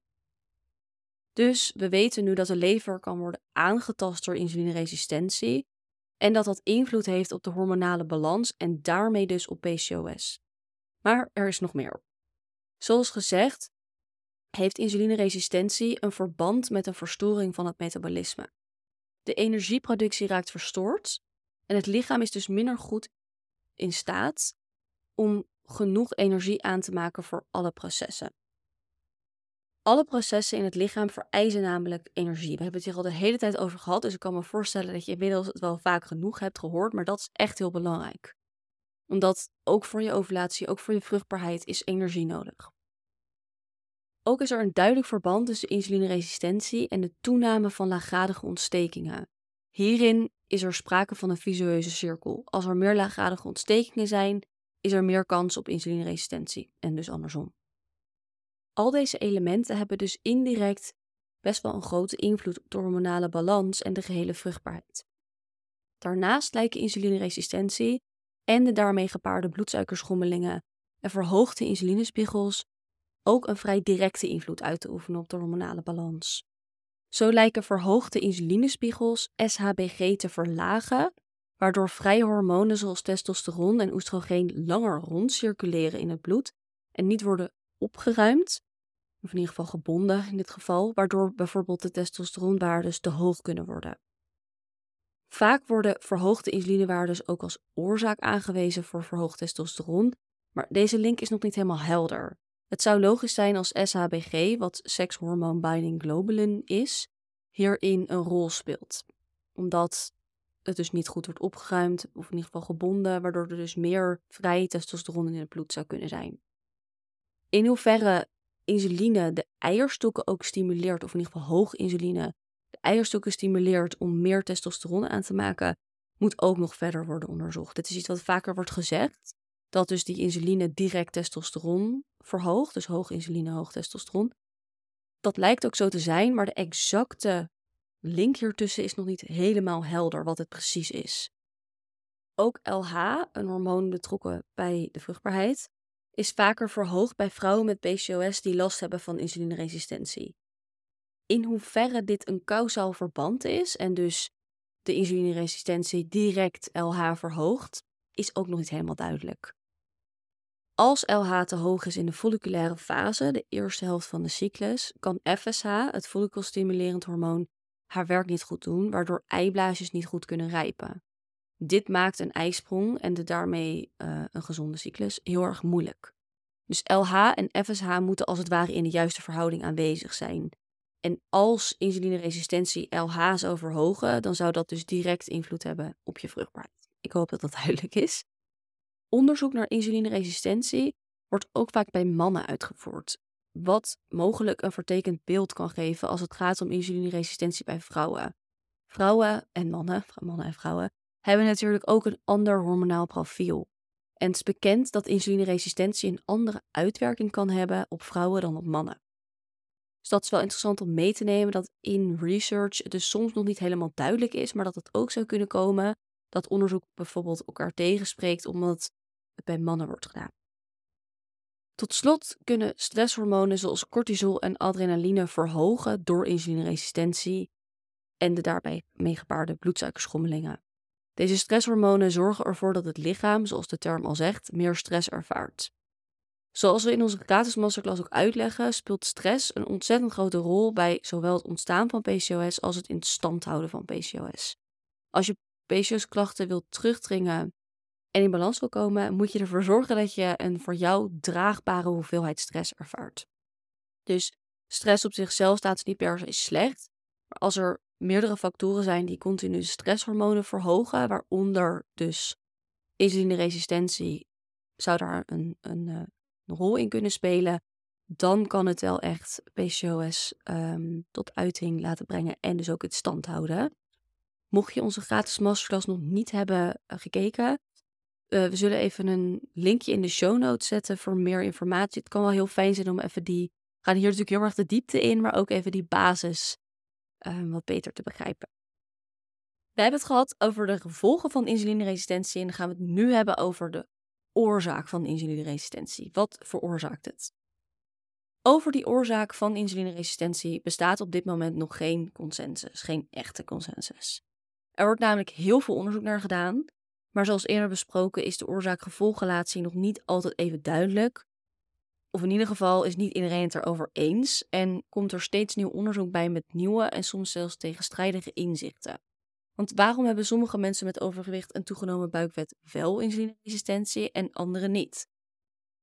Dus we weten nu dat de lever kan worden aangetast door insulineresistentie en dat dat invloed heeft op de hormonale balans en daarmee dus op PCOS. Maar er is nog meer. Zoals gezegd, heeft insulineresistentie een verband met een verstoring van het metabolisme. De energieproductie raakt verstoord en het lichaam is dus minder goed in staat om genoeg energie aan te maken voor alle processen. Alle processen in het lichaam vereisen namelijk energie. We hebben het hier al de hele tijd over gehad, dus ik kan me voorstellen dat je inmiddels het wel vaak genoeg hebt gehoord, maar dat is echt heel belangrijk. Omdat ook voor je ovulatie, ook voor je vruchtbaarheid is energie nodig. Ook is er een duidelijk verband tussen insulineresistentie en de toename van laaggradige ontstekingen. Hierin is er sprake van een visueuze cirkel. Als er meer laaggradige ontstekingen zijn, is er meer kans op insulineresistentie en dus andersom. Al deze elementen hebben dus indirect best wel een grote invloed op de hormonale balans en de gehele vruchtbaarheid. Daarnaast lijken insulineresistentie en de daarmee gepaarde bloedsuikerschommelingen en verhoogde insulinespiegels ook een vrij directe invloed uit te oefenen op de hormonale balans. Zo lijken verhoogde insulinespiegels SHBG te verlagen, waardoor vrije hormonen zoals testosteron en oestrogeen langer rondcirculeren in het bloed en niet worden opgeruimd, of in ieder geval gebonden in dit geval, waardoor bijvoorbeeld de testosteronwaardes te hoog kunnen worden. Vaak worden verhoogde insulinewaardes ook als oorzaak aangewezen voor verhoogd testosteron, maar deze link is nog niet helemaal helder. Het zou logisch zijn als SHBG, wat sex binding globulin is, hierin een rol speelt. Omdat het dus niet goed wordt opgeruimd, of in ieder geval gebonden, waardoor er dus meer vrije testosteron in het bloed zou kunnen zijn. In hoeverre insuline de eierstokken ook stimuleert, of in ieder geval hoog insuline de eierstokken stimuleert om meer testosteron aan te maken, moet ook nog verder worden onderzocht. Dit is iets wat vaker wordt gezegd, dat dus die insuline direct testosteron verhoogt, dus hoog insuline, hoog testosteron. Dat lijkt ook zo te zijn, maar de exacte link hiertussen is nog niet helemaal helder wat het precies is. Ook LH, een hormoon betrokken bij de vruchtbaarheid, is vaker verhoogd bij vrouwen met PCOS die last hebben van insulineresistentie. In hoeverre dit een kausaal verband is en dus de insulineresistentie direct LH verhoogt, is ook nog niet helemaal duidelijk. Als LH te hoog is in de folliculaire fase, de eerste helft van de cyclus, kan FSH, het follicelstimulerend hormoon, haar werk niet goed doen, waardoor eiblaasjes niet goed kunnen rijpen. Dit maakt een eisprong en de daarmee uh, een gezonde cyclus heel erg moeilijk. Dus LH en FSH moeten als het ware in de juiste verhouding aanwezig zijn. En als insulineresistentie LH zou verhogen, dan zou dat dus direct invloed hebben op je vruchtbaarheid. Ik hoop dat dat duidelijk is. Onderzoek naar insulineresistentie wordt ook vaak bij mannen uitgevoerd, wat mogelijk een vertekend beeld kan geven als het gaat om insulineresistentie bij vrouwen. Vrouwen en mannen, mannen en vrouwen, hebben natuurlijk ook een ander hormonaal profiel. En het is bekend dat insulineresistentie een andere uitwerking kan hebben op vrouwen dan op mannen. Dus dat is wel interessant om mee te nemen dat in research het dus soms nog niet helemaal duidelijk is, maar dat het ook zou kunnen komen dat onderzoek bijvoorbeeld elkaar tegenspreekt omdat het bij mannen wordt gedaan. Tot slot kunnen stresshormonen zoals cortisol en adrenaline verhogen door insulineresistentie en de daarbij meegepaarde bloedsuikerschommelingen. Deze stresshormonen zorgen ervoor dat het lichaam, zoals de term al zegt, meer stress ervaart. Zoals we in onze gratis masterclass ook uitleggen, speelt stress een ontzettend grote rol bij zowel het ontstaan van PCOS als het in stand houden van PCOS. Als je PCOS-klachten wilt terugdringen en in balans wil komen, moet je ervoor zorgen dat je een voor jou draagbare hoeveelheid stress ervaart. Dus stress op zichzelf staat niet per se slecht, maar als er meerdere factoren zijn die continu stresshormonen verhogen, waaronder dus insulineresistentie zou daar een, eh, een rol in kunnen spelen, dan kan het wel echt PCOS um, tot uiting laten brengen en dus ook het stand houden. Mocht je onze gratis masterclass nog niet hebben uh, gekeken, uh, we zullen even een linkje in de show notes zetten voor meer informatie. Het kan wel heel fijn zijn om even die, we gaan hier natuurlijk heel erg de diepte in, maar ook even die basis uh, wat beter te begrijpen. We hebben het gehad over de gevolgen van insulineresistentie en gaan we het nu hebben over de oorzaak van insulineresistentie. Wat veroorzaakt het? Over die oorzaak van insulineresistentie bestaat op dit moment nog geen consensus, geen echte consensus. Er wordt namelijk heel veel onderzoek naar gedaan, maar zoals eerder besproken is de oorzaak-gevolgrelatie nog niet altijd even duidelijk. Of in ieder geval is niet iedereen het erover eens en komt er steeds nieuw onderzoek bij met nieuwe en soms zelfs tegenstrijdige inzichten. Want waarom hebben sommige mensen met overgewicht en toegenomen buikvet wel insulineresistentie en anderen niet?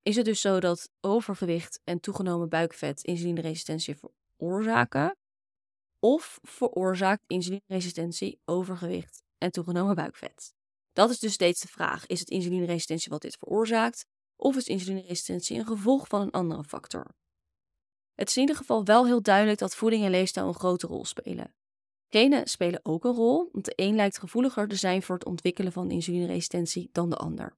Is het dus zo dat overgewicht en toegenomen buikvet insulineresistentie veroorzaken? Of veroorzaakt insulineresistentie overgewicht en toegenomen buikvet? Dat is dus steeds de vraag. Is het insulineresistentie wat dit veroorzaakt? Of is insulineresistentie een gevolg van een andere factor? Het is in ieder geval wel heel duidelijk dat voeding en leefstijl een grote rol spelen. Genen spelen ook een rol, want de een lijkt gevoeliger te zijn voor het ontwikkelen van insulineresistentie dan de ander.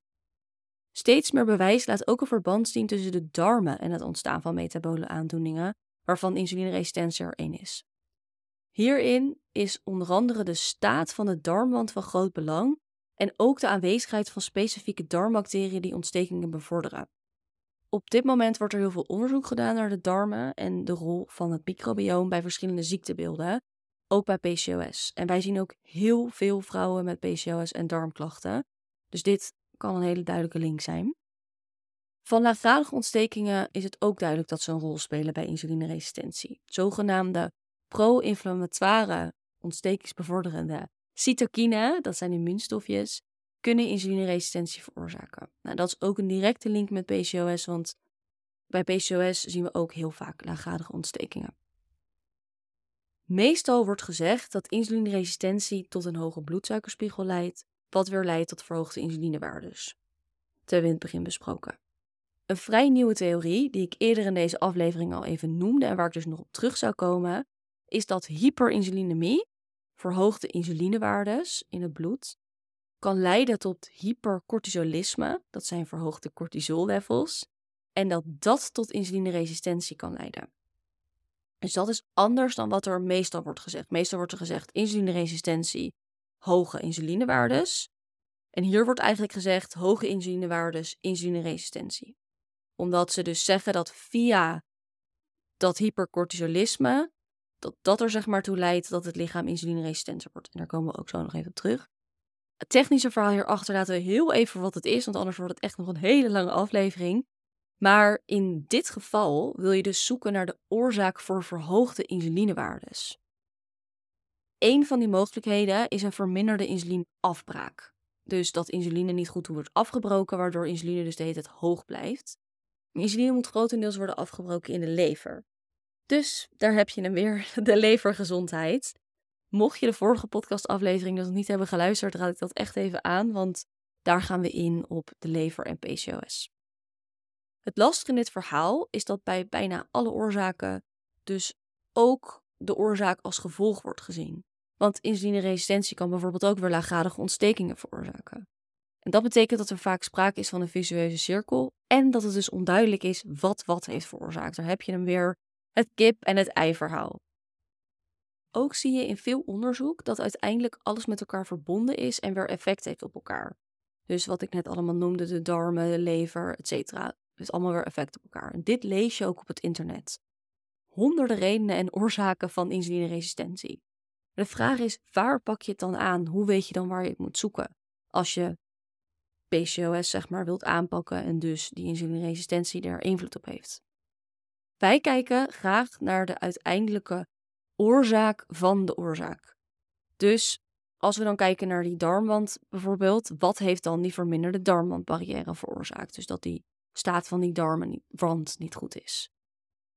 Steeds meer bewijs laat ook een verband zien tussen de darmen en het ontstaan van metabole aandoeningen, waarvan insulineresistentie er één is. Hierin is onder andere de staat van de darmwand van groot belang en ook de aanwezigheid van specifieke darmbacteriën die ontstekingen bevorderen. Op dit moment wordt er heel veel onderzoek gedaan naar de darmen en de rol van het microbioom bij verschillende ziektebeelden, ook bij PCOS. En wij zien ook heel veel vrouwen met PCOS en darmklachten. Dus dit kan een hele duidelijke link zijn. Van laaggradige ontstekingen is het ook duidelijk dat ze een rol spelen bij insulineresistentie. Zogenaamde pro-inflammatoire ontstekingsbevorderende cytokine, dat zijn immuunstofjes, kunnen insulineresistentie veroorzaken. Nou, dat is ook een directe link met PCOS, want bij PCOS zien we ook heel vaak laaggradige ontstekingen. Meestal wordt gezegd dat insulineresistentie tot een hoge bloedsuikerspiegel leidt, wat weer leidt tot verhoogde insulinewaardes. Te hebben we in het begin besproken. Een vrij nieuwe theorie, die ik eerder in deze aflevering al even noemde en waar ik dus nog op terug zou komen, is dat hyperinsulinemie, verhoogde insulinewaardes in het bloed, kan leiden tot hypercortisolisme, dat zijn verhoogde cortisollevels, en dat dat tot insulineresistentie kan leiden. Dus dat is anders dan wat er meestal wordt gezegd. Meestal wordt er gezegd insulineresistentie, hoge insulinewaardes. En hier wordt eigenlijk gezegd hoge insulinewaardes, insulineresistentie. Omdat ze dus zeggen dat via dat hypercortisolisme, dat dat er zeg maar toe leidt dat het lichaam insulineresistenter wordt. En daar komen we ook zo nog even op terug. Het technische verhaal hierachter laten we heel even wat het is, want anders wordt het echt nog een hele lange aflevering. Maar in dit geval wil je dus zoeken naar de oorzaak voor verhoogde insulinewaardes. Een van die mogelijkheden is een verminderde insulineafbraak. Dus dat insuline niet goed wordt afgebroken, waardoor insuline dus de hele tijd hoog blijft. Insuline moet grotendeels worden afgebroken in de lever. Dus daar heb je hem weer, de levergezondheid. Mocht je de vorige podcastaflevering nog niet hebben geluisterd, raad ik dat echt even aan, want daar gaan we in op de lever en PCOS. Het lastige in dit verhaal is dat bij bijna alle oorzaken dus ook de oorzaak als gevolg wordt gezien. Want insulineresistentie kan bijvoorbeeld ook weer laaggradige ontstekingen veroorzaken. En dat betekent dat er vaak sprake is van een visueuze cirkel en dat het dus onduidelijk is wat wat heeft veroorzaakt. Daar heb je hem weer het kip- en het ei-verhaal. Ook zie je in veel onderzoek dat uiteindelijk alles met elkaar verbonden is en weer effect heeft op elkaar. Dus wat ik net allemaal noemde, de darmen, de lever, etc heeft allemaal weer effect op elkaar. En dit lees je ook op het internet. Honderden redenen en oorzaken van insulineresistentie. De vraag is, waar pak je het dan aan? Hoe weet je dan waar je het moet zoeken? Als je PCOS zeg maar wilt aanpakken en dus die insulineresistentie er invloed op heeft. Wij kijken graag naar de uiteindelijke oorzaak van de oorzaak. Dus als we dan kijken naar die darmwand bijvoorbeeld, wat heeft dan die verminderde darmwandbarrière veroorzaakt? Dus dat die staat van die darmenwand niet goed is.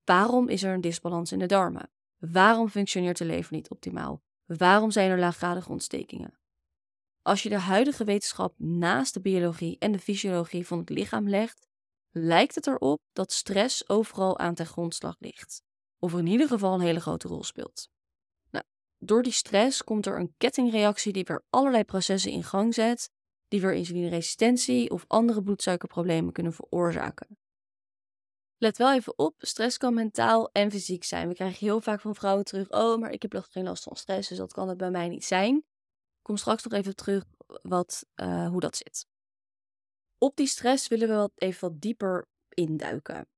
Waarom is er een disbalans in de darmen? Waarom functioneert de lever niet optimaal? Waarom zijn er laaggradige ontstekingen? Als je de huidige wetenschap naast de biologie en de fysiologie van het lichaam legt, lijkt het erop dat stress overal aan ten grondslag ligt. Of in ieder geval een hele grote rol speelt. Nou, door die stress komt er een kettingreactie die weer allerlei processen in gang zet, die weer insulineresistentie of andere bloedsuikerproblemen kunnen veroorzaken. Let wel even op, stress kan mentaal en fysiek zijn. We krijgen heel vaak van vrouwen terug, oh, maar ik heb geen last van stress, dus dat kan het bij mij niet zijn. Ik kom straks nog even terug wat, uh, hoe dat zit. Op die stress willen we wat even wat dieper induiken.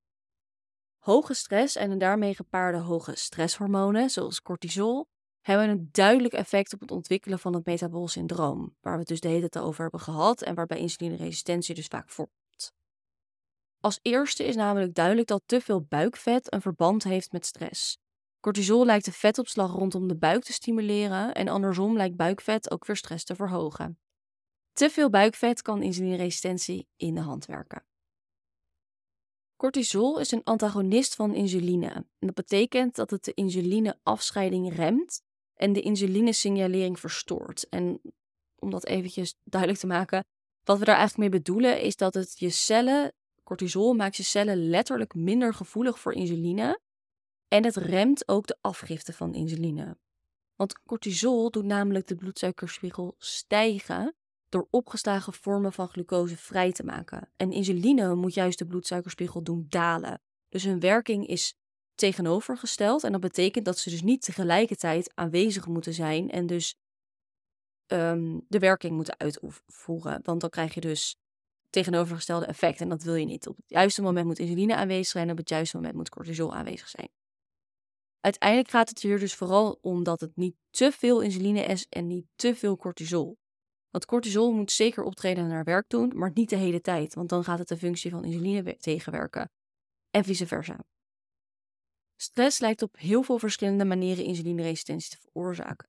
Hoge stress en een daarmee gepaarde hoge stresshormonen, zoals cortisol, hebben een duidelijk effect op het ontwikkelen van het metabool syndroom, waar we het dus de hele tijd over hebben gehad en waarbij insulineresistentie dus vaak voorkomt. Als eerste is namelijk duidelijk dat te veel buikvet een verband heeft met stress. Cortisol lijkt de vetopslag rondom de buik te stimuleren en andersom lijkt buikvet ook weer stress te verhogen. Te veel buikvet kan insulineresistentie in de hand werken. Cortisol is een antagonist van insuline. En dat betekent dat het de insulineafscheiding remt en de insulinesignalering verstoort. En om dat eventjes duidelijk te maken, wat we daar eigenlijk mee bedoelen is dat het je cellen, cortisol maakt je cellen letterlijk minder gevoelig voor insuline en het remt ook de afgifte van insuline. Want cortisol doet namelijk de bloedsuikerspiegel stijgen door opgeslagen vormen van glucose vrij te maken. En insuline moet juist de bloedsuikerspiegel doen dalen. Dus hun werking is tegenovergesteld en dat betekent dat ze dus niet tegelijkertijd aanwezig moeten zijn en dus ehm, de werking moeten uitvoeren. Want dan krijg je dus tegenovergestelde effect en dat wil je niet. Op het juiste moment moet insuline aanwezig zijn en op het juiste moment moet cortisol aanwezig zijn. Uiteindelijk gaat het hier dus vooral om dat het niet te veel insuline is en niet te veel cortisol. Want cortisol moet zeker optreden en naar werk doen, maar niet de hele tijd, want dan gaat het de functie van insuline tegenwerken. En vice versa. Stress lijkt op heel veel verschillende manieren insulineresistentie te veroorzaken.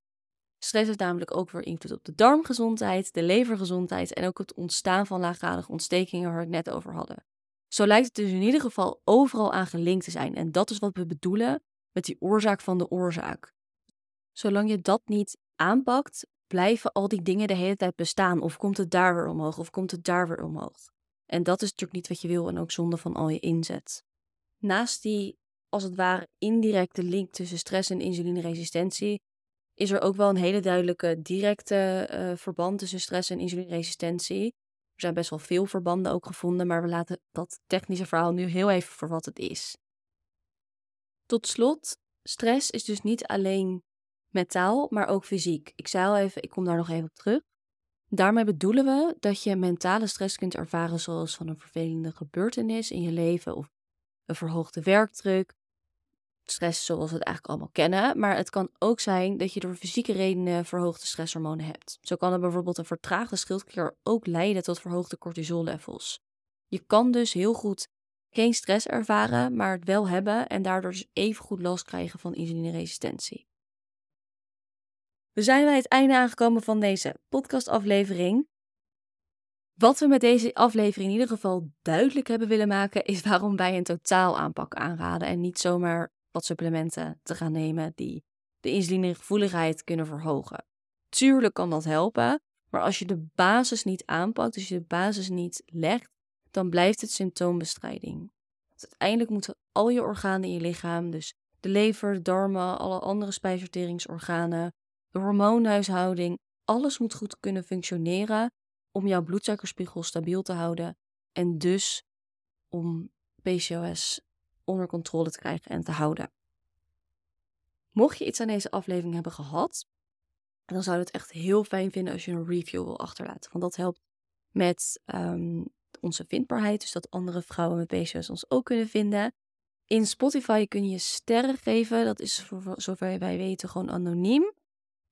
Stress heeft namelijk ook weer invloed op de darmgezondheid, de levergezondheid en ook het ontstaan van laaggradige ontstekingen waar we het net over hadden. Zo lijkt het dus in ieder geval overal aan gelinkt te zijn en dat is wat we bedoelen met die oorzaak van de oorzaak. Zolang je dat niet aanpakt, blijven al die dingen de hele tijd bestaan. Of komt het daar weer omhoog, of komt het daar weer omhoog. En dat is natuurlijk niet wat je wil en ook zonde van al je inzet. Naast die, als het ware, indirecte link tussen stress en insulineresistentie, is er ook wel een hele duidelijke directe uh, verband tussen stress en insulineresistentie. Er zijn best wel veel verbanden ook gevonden, maar we laten dat technische verhaal nu heel even voor wat het is. Tot slot, stress is dus niet alleen mentaal, maar ook fysiek. Ik zei al even, ik kom daar nog even op terug. Daarmee bedoelen we dat je mentale stress kunt ervaren zoals van een vervelende gebeurtenis in je leven of een verhoogde werkdruk. Stress zoals we het eigenlijk allemaal kennen, maar het kan ook zijn dat je door fysieke redenen verhoogde stresshormonen hebt. Zo kan er bijvoorbeeld een vertraagde schildklier ook leiden tot verhoogde cortisollevels. Je kan dus heel goed geen stress ervaren, maar het wel hebben en daardoor dus even goed last krijgen van insulineresistentie. We zijn bij het einde aangekomen van deze podcastaflevering. Wat we met deze aflevering in ieder geval duidelijk hebben willen maken, is waarom wij een totaalaanpak aanraden en niet zomaar wat supplementen te gaan nemen die de insulinegevoeligheid kunnen verhogen. Tuurlijk kan dat helpen, maar als je de basis niet aanpakt, dus je de basis niet legt, dan blijft het symptoombestrijding. Uiteindelijk moeten al je organen in je lichaam, dus de lever, de darmen, alle andere spijsverteringsorganen, de hormoonhuishouding, alles moet goed kunnen functioneren om jouw bloedsuikerspiegel stabiel te houden en dus om PCOS onder controle te krijgen en te houden. Mocht je iets aan deze aflevering hebben gehad, dan zou ik het echt heel fijn vinden als je een review wil achterlaten. Want dat helpt met um, onze vindbaarheid, dus dat andere vrouwen met PCOS ons ook kunnen vinden. In Spotify kun je sterren geven, dat is voor zover wij weten gewoon anoniem.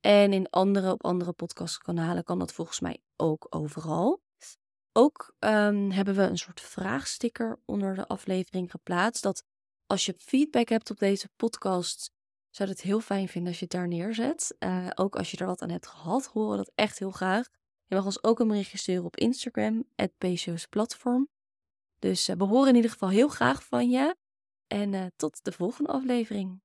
En in andere, op andere podcastkanalen kan dat volgens mij ook overal. Ook um, hebben we een soort vraagsticker onder de aflevering geplaatst. Dat als je feedback hebt op deze podcast, zou het heel fijn vinden als je het daar neerzet. Uh, ook als je er wat aan hebt gehad, horen we dat echt heel graag. Je mag ons ook een berichtje sturen op Instagram, het Platform. Dus uh, we horen in ieder geval heel graag van je. En uh, tot de volgende aflevering.